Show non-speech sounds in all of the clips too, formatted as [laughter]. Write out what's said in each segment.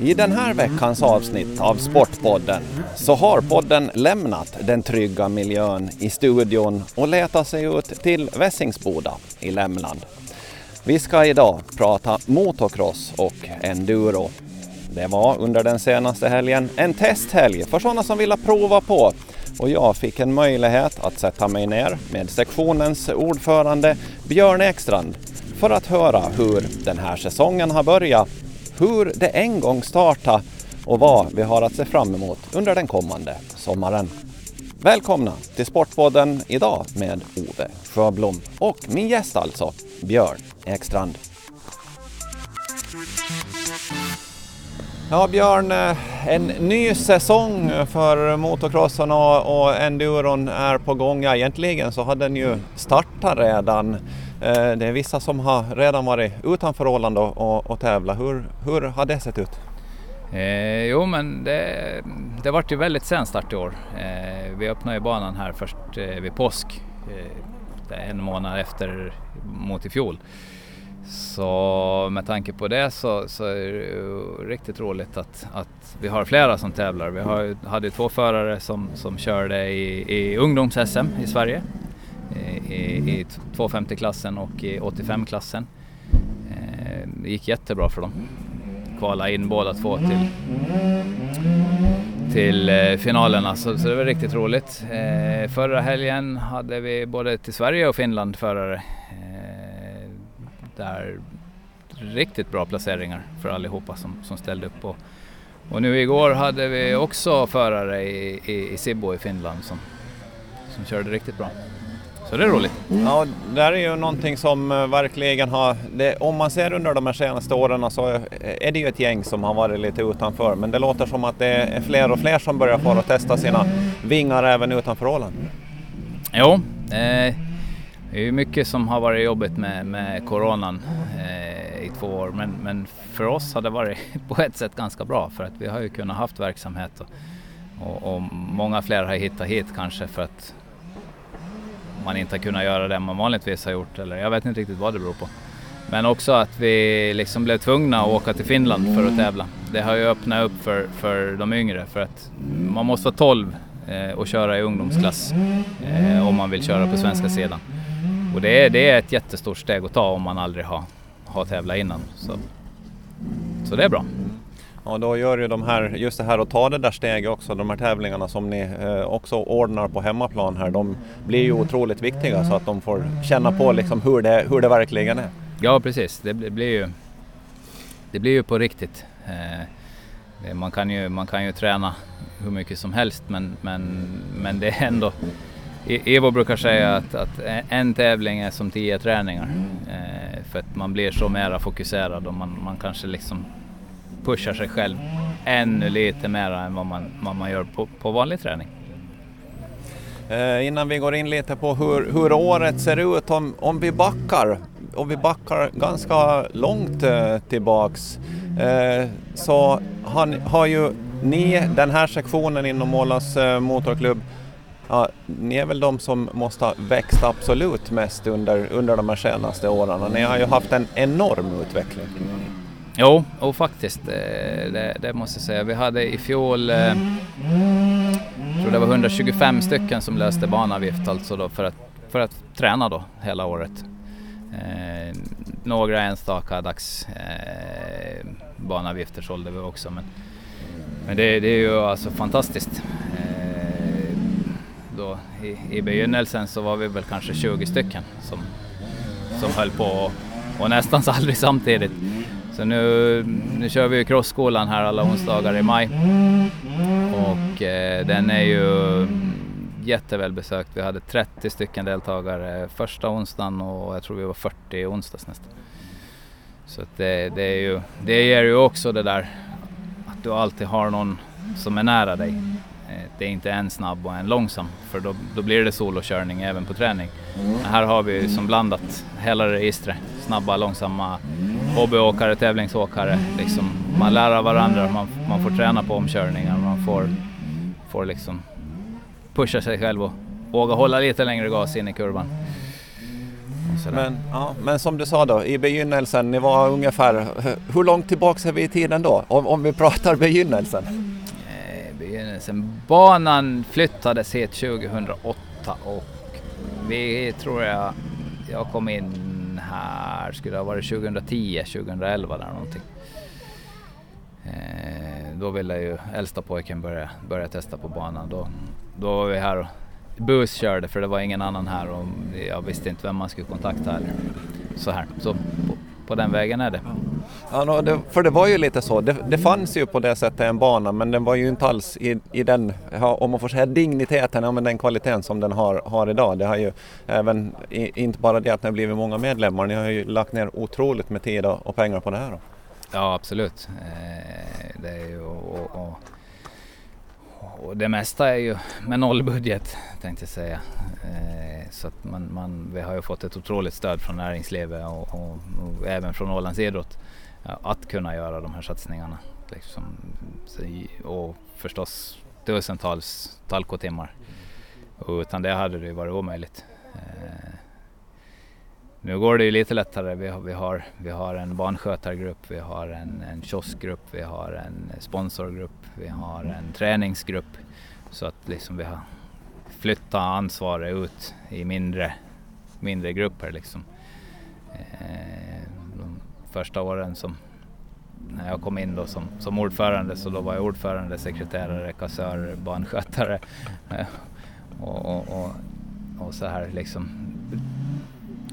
I den här veckans avsnitt av Sportpodden så har podden lämnat den trygga miljön i studion och letat sig ut till Vässingsboda i Lämland. Vi ska idag prata motocross och enduro. Det var under den senaste helgen en testhelg för sådana som ville prova på och jag fick en möjlighet att sätta mig ner med sektionens ordförande Björn Ekstrand för att höra hur den här säsongen har börjat, hur det en gång startade och vad vi har att se fram emot under den kommande sommaren. Välkomna till Sportpodden idag med Ove Sjöblom och min gäst alltså, Björn Ekstrand. Ja Björn, eh, en ny säsong för motocrossen och, och enduron är på gång. Ja, egentligen så hade den ju startat redan. Eh, det är vissa som har redan varit utanför Åland och, och, tävlat. Hur, hur har det sett ut? Eh, jo men det, det vart ju väldigt sen start i år. Eh, vi öppnade ju banan här först eh, vid påsk, eh, en månad efter mot i fjol. Så med tanke på det så, så är det riktigt roligt att, att vi har flera som tävlar. Vi har, hade två förare som, som körde i, i ungdoms-SM i Sverige. I, i 250-klassen och i 85-klassen. Eh, det gick jättebra för dem. Kvala in båda två till, till eh, finalerna så, så det var riktigt roligt. Eh, förra helgen hade vi både till Sverige och Finland förare där riktigt bra placeringar för allihopa som, som ställde upp. Och, och nu igår hade vi också förare i, i, i Sibbo i Finland som, som körde riktigt bra. Så det är roligt. Ja, det här är ju någonting som eh, verkligen har, det, om man ser under de här senaste åren så är det ju ett gäng som har varit lite utanför. Men det låter som att det är fler och fler som börjar få att testa sina vingar även utanför Åland. Jo, eh, det är ju mycket som har varit jobbigt med, med coronan eh, i två år men, men för oss har det varit [laughs] på ett sätt ganska bra för att vi har ju kunnat haft verksamhet och, och, och många fler har hittat hit kanske för att man inte har kunnat göra det man vanligtvis har gjort eller jag vet inte riktigt vad det beror på. Men också att vi liksom blev tvungna att åka till Finland för att tävla. Det har ju öppnat upp för, för de yngre för att man måste vara 12 eh, och köra i ungdomsklass eh, om man vill köra på svenska sidan. Och det är, det är ett jättestort steg att ta om man aldrig har, har tävlat innan. Så, så det är bra. Ja, då gör ju de här, just det här att ta det där steget också, de här tävlingarna som ni eh, också ordnar på hemmaplan här, de blir ju otroligt viktiga så att de får känna på liksom hur, det, hur det verkligen är. Ja, precis. Det blir ju, det blir ju på riktigt. Eh, man, kan ju, man kan ju träna hur mycket som helst men, men, men det är ändå e, Evo brukar säga att, att, en tävling är som tio träningar. Eh, för att man blir så mera fokuserad och man, man kanske liksom pushar sig själv ännu lite mer än vad man, vad man gör på, på vanlig träning. Eh, innan vi går in lite på hur, hur året ser ut, om, om vi backar, och vi backar ganska långt eh, tillbaks, eh, så har, har ju ni den här sektionen inom Ålands eh, Motorklubb Ja, ni är väl de som måste ha växt absolut mest under, under de här senaste åren. Ni har ju haft en enorm utveckling. Jo, och faktiskt, eh, det, det, måste jag säga. Vi hade i fjol, eh, jag tror det var 125 stycken som löste banavgift alltså då för att, för att träna då hela året. Eh, några enstaka dags eh, banavgifter sålde vi också men, men det, det är ju alltså fantastiskt eh, då i, i begynnelsen så var vi väl kanske 20 stycken som, som höll på och, och nästan aldrig samtidigt. Så nu, nu kör vi ju crossskolan här alla onsdagar i maj och eh, den är ju jättevälbesökt. Vi hade 30 stycken deltagare första onsdagen och jag tror vi var 40 onsdags nästan. Så det, det, är ju, det ger ju också det där att du alltid har någon som är nära dig Eh, det är inte en snabb och en långsam för då, då blir det solokörning även på träning. Men här har vi som blandat hela registret. Snabba, långsamma hobbyåkare, tävlingsåkare. Liksom, man lär av varandra, man, man får träna på omkörningar, man får, får liksom pusha sig själv och våga hålla lite längre gas in i kurvan. Men, ja, men som du sa då, i begynnelsen, ni var ungefär, hur långt tillbaka är vi i tiden då? Om, om vi pratar begynnelsen? Eh, begynnelsen. Banan flyttades hit 2008 och vi tror jag, jag kom in här, skulle det ha varit 2010, 2011 där någonting. Eh, då ville ju äldsta pojken börja, börja testa på banan. Då, då var vi här och buskörde för det var ingen annan här och jag visste inte vem man skulle kontakta eller så här. Så på, på den vägen är det. Ja, no, det, för det var ju lite så, det, det fanns ju på det sättet en bana men den var ju inte alls i, i den, om man får säga digniteten, ja, men den kvaliteten som den har, har idag. Det har ju även, i, inte bara det att det har blivit många medlemmar, ni har ju lagt ner otroligt med tid och, och pengar på det här. Då. Ja absolut. Eh, det är ju, och, och, och, det mesta är ju med nollbudget tänkte jag säga. Eh, så att man, man, vi har ju fått ett otroligt stöd från näringslivet och, och, och även från Ålands Idrott att kunna göra de här satsningarna. Liksom, och förstås tusentals talkotimmar. Och utan det hade det ju varit omöjligt. Eh, nu går det ju lite lättare. Vi har, vi har, vi har en barnskötargrupp, vi har en, en kioskgrupp, vi har en sponsorgrupp, vi har en träningsgrupp. Så att liksom vi har flyttat ansvaret ut i mindre, mindre grupper. Liksom. Eh, första åren som när jag kom in då som, som ordförande så då var jag ordförande, sekreterare, kassör, barnskötare [laughs] och, och, och, och så här liksom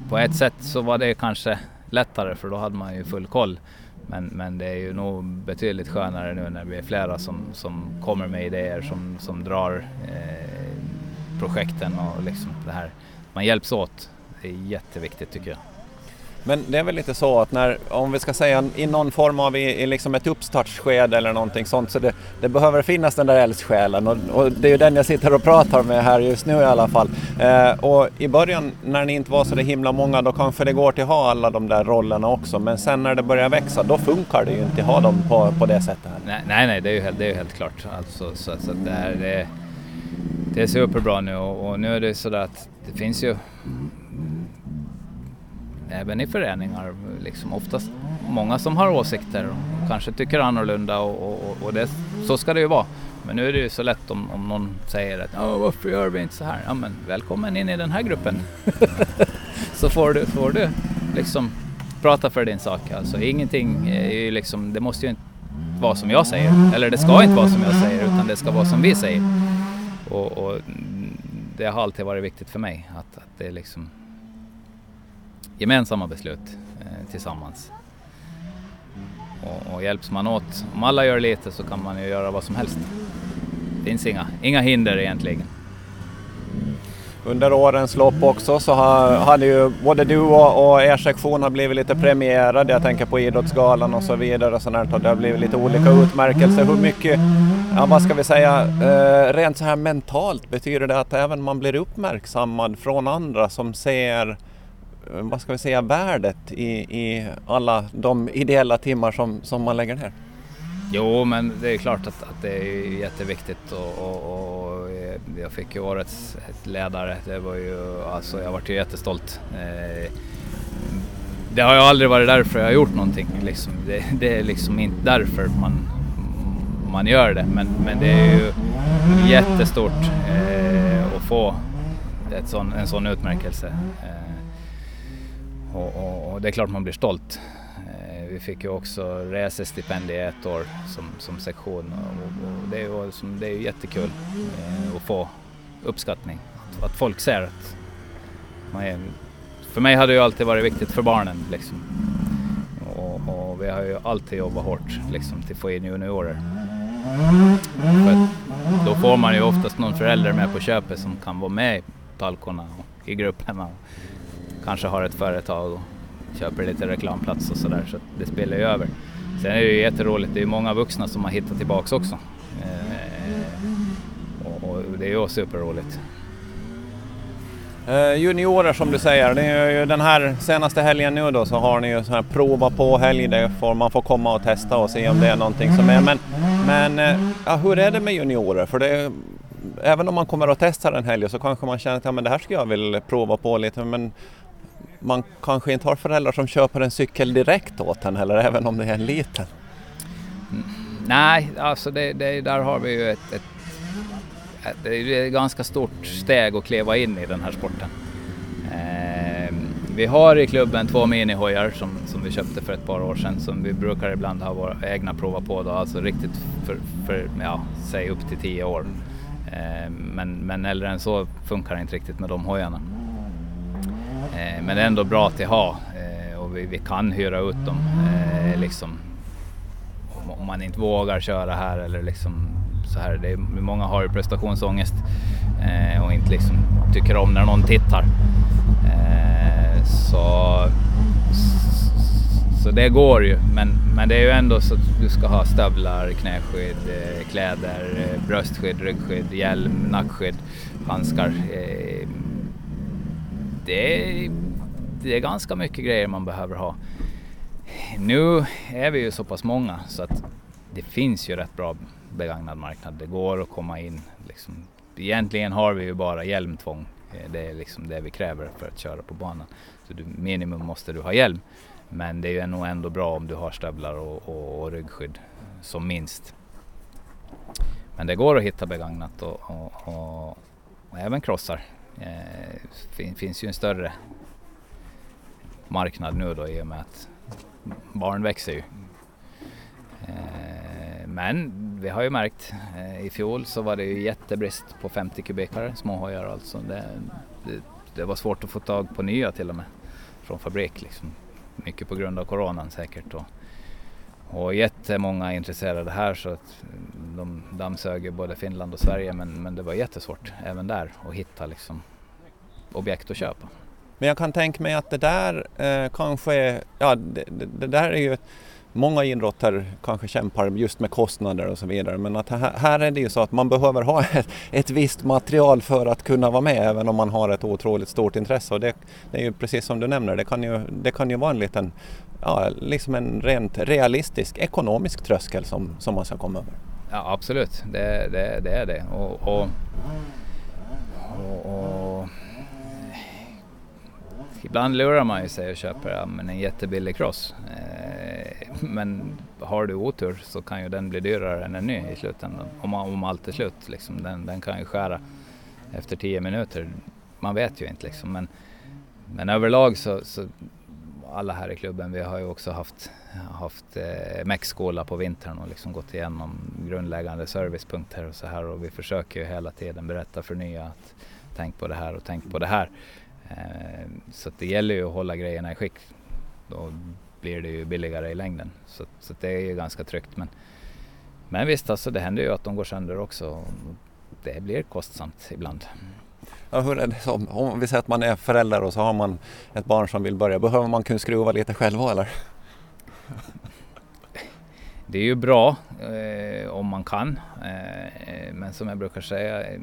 på ett sätt så var det kanske lättare för då hade man ju full koll. Men, men det är ju nog betydligt skönare nu när vi är flera som, som kommer med idéer som, som drar eh, projekten och liksom det här. Man hjälps åt. Det är jätteviktigt tycker jag. Men det är väl lite så att när, om vi ska säga i någon form av i, i liksom ett uppstartsskede eller någonting sånt så det, det behöver finnas den där eldsjälen och, och, det är ju den jag sitter och pratar med här just nu i alla fall. Eh, och i början när ni inte var så det himla många då kanske det går till att ha alla de där rollerna också men sen när det börjar växa då funkar det ju inte att ha dem på, på det sättet. Nej, nej, nej det, är ju helt, det är ju helt klart. Alltså, så, så det, är, det, det är superbra nu och, och nu är det så att det finns ju även i föreningar, liksom oftast många som har åsikter och kanske tycker annorlunda och, och, och det, så ska det ju vara. Men nu är det ju så lätt om, om någon säger att varför gör vi inte så här? Ja men välkommen in i den här gruppen. [laughs] så får du, får du liksom prata för din sak. Alltså ingenting är ju liksom, det måste ju inte vara som jag säger. Eller det ska inte vara som jag säger utan det ska vara som vi säger. Och, och det har alltid varit viktigt för mig att, att det liksom gemensamma beslut eh, tillsammans. Och, och hjälps man åt, om alla gör lite så kan man ju göra vad som helst. Det finns inga, inga hinder egentligen. Under årens lopp också så har, hade ju både du och, och er sektion har blivit lite premierade. Jag tänker på Idrottsgalan och så vidare. Och sånt det har blivit lite olika utmärkelser. Hur mycket, ja, vad ska vi säga, eh, rent så här mentalt betyder det att även man blir uppmärksammad från andra som ser Eh, vad ska vi säga, värdet i, i alla de ideella timmar som, som man lägger ner? Jo, men det är klart att, att det är jätteviktigt och, och, och eh, jag fick ju årets ledare. Det var ju, alltså jag vart ju jättestolt. Eh, det har ju aldrig varit därför jag har gjort någonting. Liksom. Det, det, är liksom inte därför man, man gör det. Men, men det är ju jättestort att få ett sån, en sån utmärkelse. Och, och, och, det är klart man blir stolt. Eh, vi fick ju också resestipendier ett år som, som sektion och, och det, är ju, det är ju jättekul eh, att få uppskattning. Att, att folk ser att man är, för mig har det ju alltid varit viktigt för barnen liksom. Och, och vi har ju alltid jobbat hårt liksom, till att få in juniorer. För då får man ju oftast någon förälder med på köpet som kan vara med i talkorna och i grupperna kanske har ett företag och köper lite reklamplats och sådär så det spelar ju över. Sen är det ju jätteroligt, det är många vuxna som har hittat tillbaks också. Eh, och, och, det är ju superroligt. Eh, juniorer som du säger, det är ju den här senaste helgen nu då så har ni ju så här prova på helg där får man får komma och testa och se om det är någonting som är. Men, men eh, ja, hur är det med juniorer? För det, även om man kommer och testar en helg så kanske man känner att ja, men det här skulle jag vilja prova på lite. Men man kanske inte har föräldrar som köper en cykel direkt åt en heller, även om det är en liten. Mm. Nej, alltså det, det, där har vi ju ett, ett, ett, det är ett ganska stort steg att kliva in i den här sporten. Eh, vi har i klubben två minihojar som, som vi köpte för ett par år sedan som vi brukar ibland ha våra egna prova på då, alltså riktigt för, för ja, säg upp till tio år. Eh, men, men äldre än så funkar det inte riktigt med de hojarna. Eh, men det är ändå bra att ha eh, och vi, vi, kan hyra ut dem eh, liksom om man inte vågar köra här eller liksom så här. Det är, många har ju prestationsångest eh, och inte liksom tycker om när någon tittar. Eh, så, så det går ju, men, men det är ju ändå så att du ska ha stövlar, knäskydd, eh, kläder, eh, bröstskydd, ryggskydd, hjälm, nackskydd, handskar. Eh, det, är, det är ganska mycket grejer man behöver ha. Nu är vi ju så pass många så att det finns ju rätt bra begagnad marknad. Det går att komma in. Liksom. Egentligen har vi ju bara hjälmtvång. Eh, det är liksom det vi kräver för att köra på banan. Så du, minimum måste du ha hjälm. Men det är nog ändå bra om du har stövlar och, och, och ryggskydd som minst. Men det går att hitta begagnat och, och, och även krossar. Eh, det finns ju en större marknad nu då i och med att barn växer ju. Eh, men vi har ju märkt, eh, i fjol så var det ju jättebrist på 50 kubikare småhojar alltså. Det, det, det, var svårt att få tag på nya till och med från fabrik liksom. Mycket på grund av coronan säkert. Och, och jättemånga intresserade här så att de dammsög både Finland och Sverige men, men det var jättesvårt även där att hitta liksom objekt att köpa. Men jag kan tänka mig att det där eh, kanske, ja det, det, det, där är ju Många idrotter kanske kämpar just med kostnader och så vidare men att här, här är det ju så att man behöver ha ett, ett visst material för att kunna vara med även om man har ett otroligt stort intresse och det, det är ju precis som du nämner, det kan ju, det kan ju vara en liten, ja liksom en rent realistisk ekonomisk tröskel som, som man ska komma över. Ja absolut, det, det, det är det. och, och, och, och ibland lurar man ju sig och köper ja, men en jättebillig cross. Eh, men har du otur så kan ju den bli dyrare än en ny i slutändan. Om, om allt är slut liksom. Den, den kan ju skära efter tio minuter. Man vet ju inte liksom. Men, men överlag så, så alla här i klubben, vi har ju också haft, haft eh, MEC-skola på vintern och liksom gått igenom grundläggande servicepunkter och så här och vi försöker ju hela tiden berätta för nya att tänk på det här och tänk på det här. Eh, så det gäller ju att hålla grejerna i skick. Då blir det ju billigare i längden. Så, så det är ju ganska tryggt. Men, men visst, alltså, det händer ju att de går sönder också. Det blir kostsamt ibland. Ja, hur är det som, om vi säger att man är förälder och så har man ett barn som vill börja, behöver man kunna skruva lite själv eller? [laughs] Det är ju bra eh, om man kan, eh, men som jag brukar säga,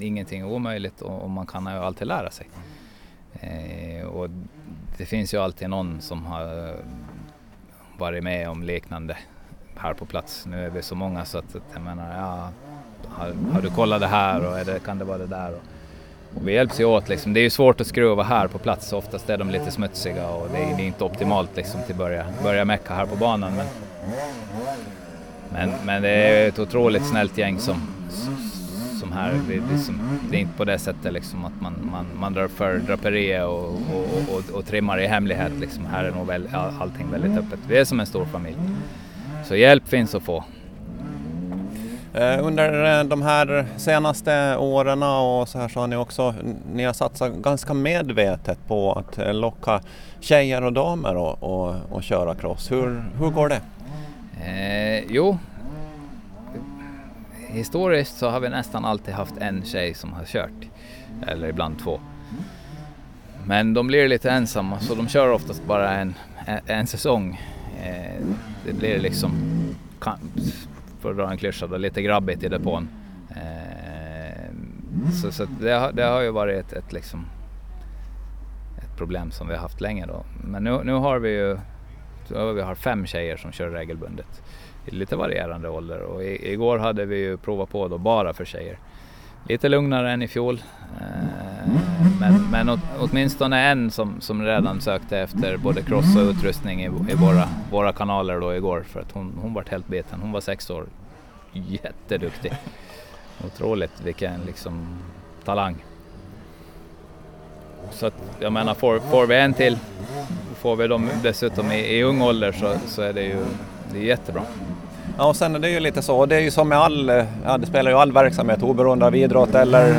ingenting är omöjligt och, och man kan ju alltid lära sig. Eh, och det finns ju alltid någon som har eh, varit med om liknande här på plats. Nu är vi så många så att jag menar, ja, har, har du kollat det här och det, kan det vara det där? Och, och vi hjälps ju åt liksom. Det är ju svårt att skruva här på plats. Oftast är de lite smutsiga och det är, det är inte optimalt liksom till att börja, börja mecka här på banan. Men, men, men det är ett otroligt snällt gäng som, här. Det, det, som, det är inte på det sättet liksom att man, man, man drar för draperier och, och, och, och, trimmar i hemlighet. Liksom. Här är nog väl, allting väldigt öppet. Vi är som en stor familj. Så hjälp finns att få. Eh, under eh, de här senaste åren och så här så har ni också ni har satsat ganska medvetet på att eh, locka tjejer och damer och, och, och köra cross. Hur, hur går det? Eh, jo, historiskt så har vi nästan alltid haft en tjej som har kört. Eller ibland två. Men de blir lite ensamma så de kör oftast bara en, en, en säsong. Eh, det blir liksom, för att dra en klyscha, lite grabbigt i depån. Eh, så, så det, har, det, har ju varit ett, ett, liksom, ett problem som vi har haft länge då. Men nu, nu har vi ju vi har fem tjejer som kör regelbundet i lite varierande ålder och i, igår hade vi ju provat på då bara för tjejer. Lite lugnare än i fjol. Eh, men, men, åt, åtminstone en som, som redan sökte efter både cross och utrustning i, i våra, våra kanaler då igår för att hon, hon var helt biten. Hon var sex år. Jätteduktig. Otroligt vilken liksom talang. Så att, jag menar får, får vi en till, får vi dem dessutom i, i ung ålder så, så är det ju det är jättebra. Ja, och sen är det ju lite så, det är ju som med all, ja det spelar ju all verksamhet oberoende av idrott eller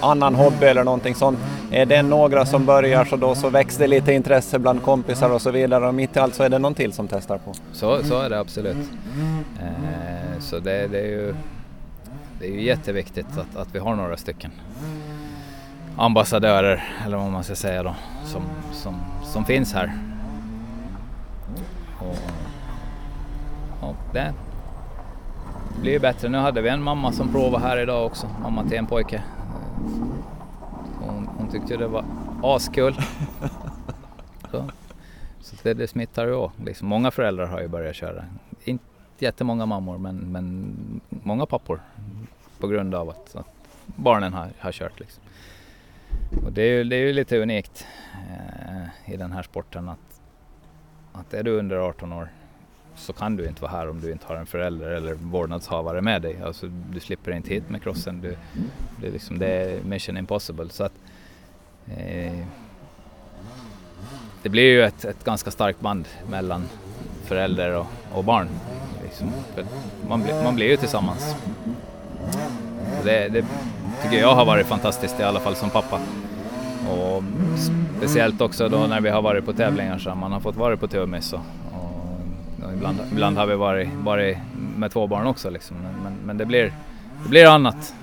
annan hobby eller någonting sånt. Är det några som börjar så då så växer det lite intresse bland kompisar och så vidare och mitt i allt så är det någon till som testar på. Så, så är det absolut. Eh, så det, det, är ju, det är ju jätteviktigt att, att vi har några stycken ambassadörer, eller vad man ska säga då, som, som, som finns här. Och, och det blir ju bättre. Nu hade vi en mamma som provade här idag också, mamma till en pojke. Hon, hon tyckte det var askul. [laughs] Så, så det, det smittar ju. Liksom, många föräldrar har ju börjat köra. Inte jättemånga mammor men, men många pappor på grund av att, att barnen har, har kört. Liksom. Och det är ju, det är ju lite unikt eh, i den här sporten att, att är du under 18 år så kan du inte vara här om du inte har en förälder eller vårdnadshavare med dig. Alltså, du slipper inte hit med crossen. Du, det, är liksom, det är mission impossible. Så att, eh, det blir ju ett, ett, ganska starkt band mellan förälder och, och barn. Liksom. Man, blir, man blir ju tillsammans. Det, det, tycker jag har varit fantastiskt i alla fall som pappa. Och speciellt också då när vi har varit på tävlingar så man har fått vara på Tumis och ibland, ibland, har vi varit, varit med två barn också liksom. Men, men det, blir, det blir annat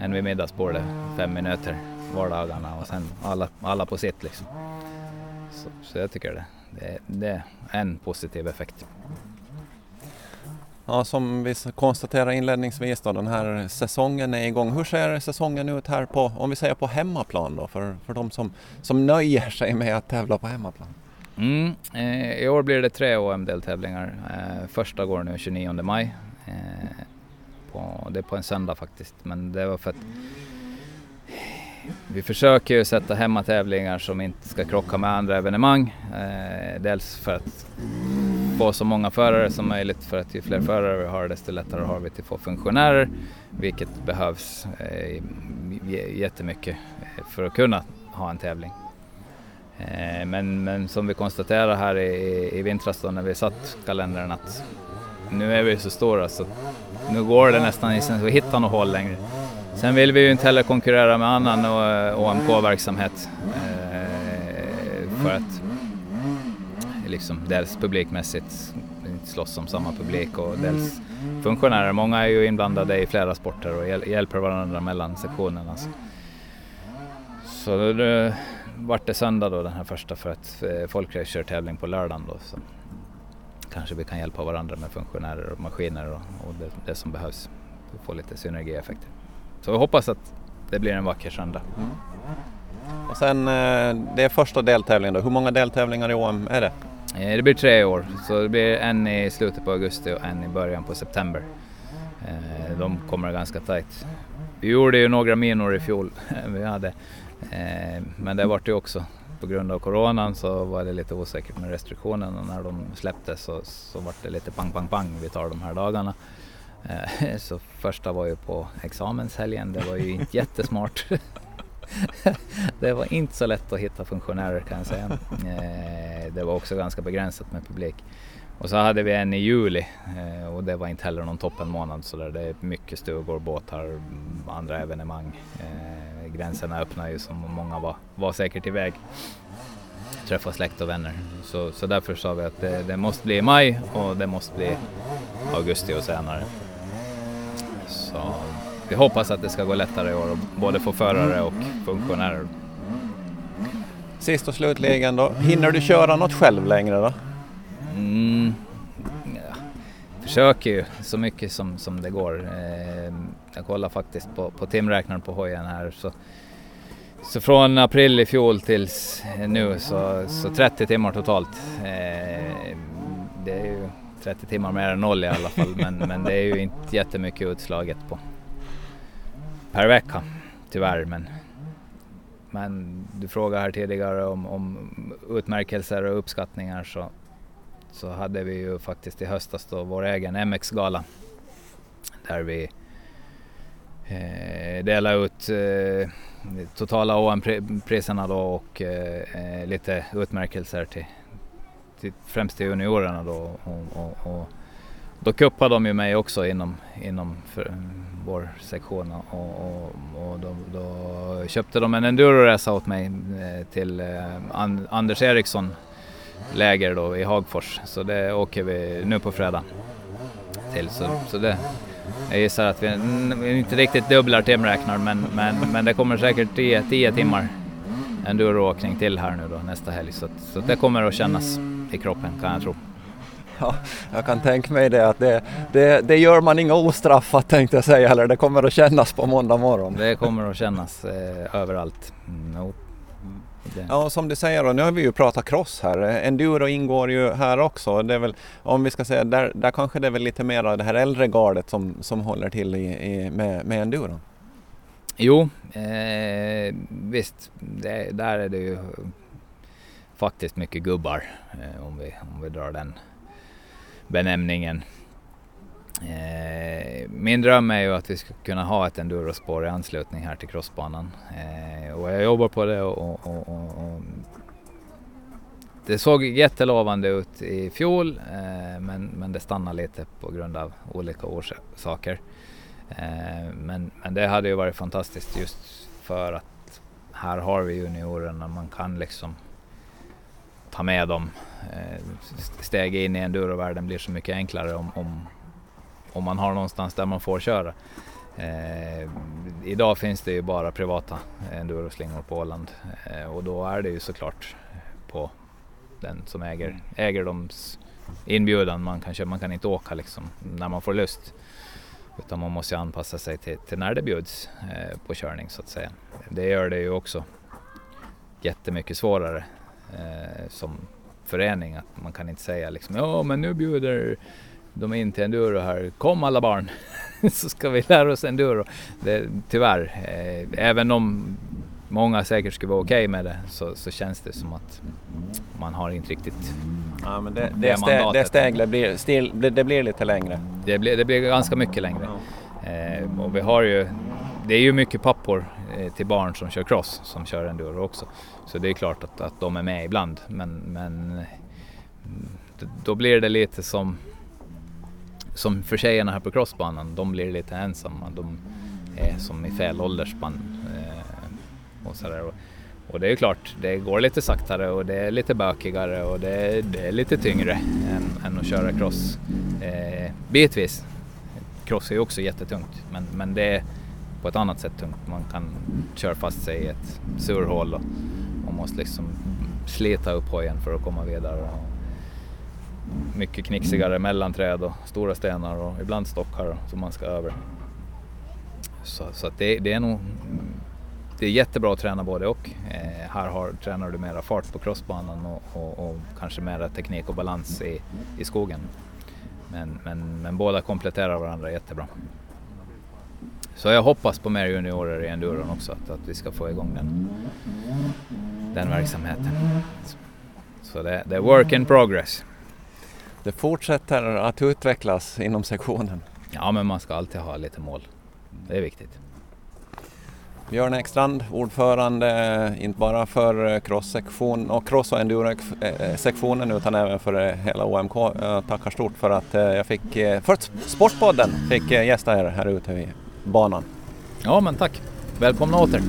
än vid middagsbordet, fem minuter vardagarna och sen alla, alla på sitt liksom. Så, så jag tycker det, det, det är en positiv effekt. Ja, som vi konstaterade inledningsvis då, den här säsongen är igång. Hur ser säsongen ut här på, om vi säger på hemmaplan då, för, för de som, som nöjer sig med att tävla på hemmaplan? Mm, eh, I år blir det tre OM-deltävlingar. Eh, första går nu 29 maj. Eh, på, det är på en söndag faktiskt, men det var för att vi försöker ju sätta hemmatävlingar som inte ska krocka med andra evenemang. Eh, dels för att få så många förare som möjligt för att ju fler förare vi har desto lättare har vi till att få funktionärer vilket behövs eh, jättemycket för att kunna ha en tävling. Eh, men, men som vi konstaterade här i, i vintras då när vi satt kalendern att nu är vi så stora så nu går det nästan inte att hitta något hål längre. Sen vill vi ju inte heller konkurrera med annan eh, OMK-verksamhet eh, för att liksom dels publikmässigt slåss om samma publik och dels funktionärer. Många är ju inblandade i flera sporter och hjälper varandra mellan sektionerna. Så då vart det söndag då den här första för att eh, folkrace kör tävling på lördagen då. Så kanske vi kan hjälpa varandra med funktionärer och maskiner och, och det, det, som behövs. för att få lite synergieffekter. Så vi hoppas att det blir en vacker söndag. Mm. Och sen eh, det är första deltävlingen då. Hur många deltävlingar i OM är det? Eh, det blir tre år, så det blir en i slutet på augusti och en i början på september. De kommer ganska tajt. Vi gjorde ju några minor i fjol, [laughs] vi hade. Eh, men det vart ju också på grund av coronan så var det lite osäkert med restriktionerna. När de släpptes så, så vart det lite pang, pang, pang vi tar de här dagarna. Eh, [laughs] så första var ju på examenshelgen, det var ju inte [laughs] jättesmart. [laughs] det var inte så lätt att hitta funktionärer kan jag säga. Eh, det var också ganska begränsat med publik. Och så hade vi en i juli eh, och det var inte heller någon toppenmånad så där det är mycket stugor, båtar, andra evenemang. Eh, gränserna öppnar ju som många var, var säkert iväg. Träffa släkt och vänner. Så, så därför sa vi att det, det måste bli i maj och det måste bli augusti och senare. Så vi hoppas att det ska gå lättare i år, både för förare och funktionärer. Sist och slutligen då, hinner du köra något själv längre då? Mm, ja. Försöker ju så mycket som, som det går. Eh, jag kollar faktiskt på, på timräknaren på hojen här. Så, så från april i fjol tills nu så, så 30 timmar totalt. Eh, det är ju 30 timmar mer än noll i alla fall men, men det är ju inte jättemycket utslaget på, per vecka tyvärr. Men men du frågade här tidigare om, om utmärkelser och uppskattningar så, så hade vi ju faktiskt i höstas då vår egen MX-gala där vi eh, delade ut eh, totala OM-priserna då och eh, lite utmärkelser till, till, främst till juniorerna då. Och, och, och då kuppade de ju mig också inom, inom för, vår sektion och, och, och då, då, köpte de en enduroresa åt mig eh, till eh, Anders Eriksson läger då i Hagfors. Så det åker vi nu på fredag till. Så, så det, jag gissar att vi inte riktigt dubblar timräknar men, men, men det kommer säkert 10 timmar enduroåkning till här nu då nästa helg. Så, så det kommer att kännas i kroppen kan jag tro. Ja, jag kan tänka mig det att det, det, det gör man inga ostraffat tänkte jag säga, eller det kommer att kännas på måndag morgon. Det kommer att kännas eh, överallt. No. Ja, och som du säger då, nu har vi ju pratat cross här. Enduro ingår ju här också. Det är väl, om vi ska säga, där, där kanske det är väl lite mer av det här äldre gardet som, som håller till i, i med, med enduro. Jo, eh, visst, det, där är det ju faktiskt mycket gubbar eh, om, vi, om vi drar den benämningen. Eh, min dröm är ju att vi ska kunna ha ett endurospår i anslutning här till crossbanan eh, och jag jobbar på det och, och, och, och det såg jättelovande ut i fjol eh, men, men det stannade lite på grund av olika orsaker. Eh, men, men det hade ju varit fantastiskt just för att här har vi juniorerna, man kan liksom ta med dem. Eh, steg in i endurovärlden blir så mycket enklare om, om, om man har någonstans där man får köra. Eh, idag finns det ju bara privata enduroslingor på Åland eh, och då är det ju såklart på den som äger, äger dems inbjudan. Man kan, köra, man kan inte åka liksom när man får lust utan man måste anpassa sig till, till när det bjuds eh, på körning så att säga. Det gör det ju också jättemycket svårare eh, som förening att man kan inte säga liksom ja men nu bjuder de in till enduro här, kom alla barn [laughs] så ska vi lära oss enduro. Det, tyvärr, eh, även om många säkert skulle vara okej okay med det så, så, känns det som att man har inte riktigt ja, men det, det, det, steg, det steg blir, stil, det blir lite längre. Det blir, det blir ganska mycket längre. Eh, och vi har ju, det är ju mycket pappor eh, till barn som kör cross som kör enduro också. Så det är klart att, att de är med ibland men, men då blir det lite som som för tjejerna här på crossbanan, de blir lite ensamma. De är som i fel åldersspann. Eh, och, sådär. och det är klart, det går lite saktare och det är lite bökigare och det är, det är lite tyngre än, än, att köra cross eh, bitvis. Cross är ju också jättetungt men, men det är på ett annat sätt tungt. Man kan köra fast sig i ett surhål och, och måste liksom slita upp hojen för att komma vidare. Och mycket knixigare mellanträd och stora stenar och ibland stockar som man ska över. Så, så det, det, är nog det är jättebra att träna både och. Eh, här har, tränar du mera fart på crossbanan och, och, och, kanske mera teknik och balans i, i skogen. Men, men, men båda kompletterar varandra jättebra. Så jag hoppas på mer juniorer i enduron också, att, att vi ska få igång den, den verksamheten. Så det, det är work in progress. Det fortsätter att utvecklas inom sektionen. Ja, men man ska alltid ha lite mål. Det är viktigt. Björn Ekstrand, ordförande inte bara för cross-sektion och cross och enduro-sektionen utan även för hela OMK. Jag tackar stort för att jag fick, för att Sportpodden fick gästa er här ute i banan. Ja, men tack. Välkomna åter.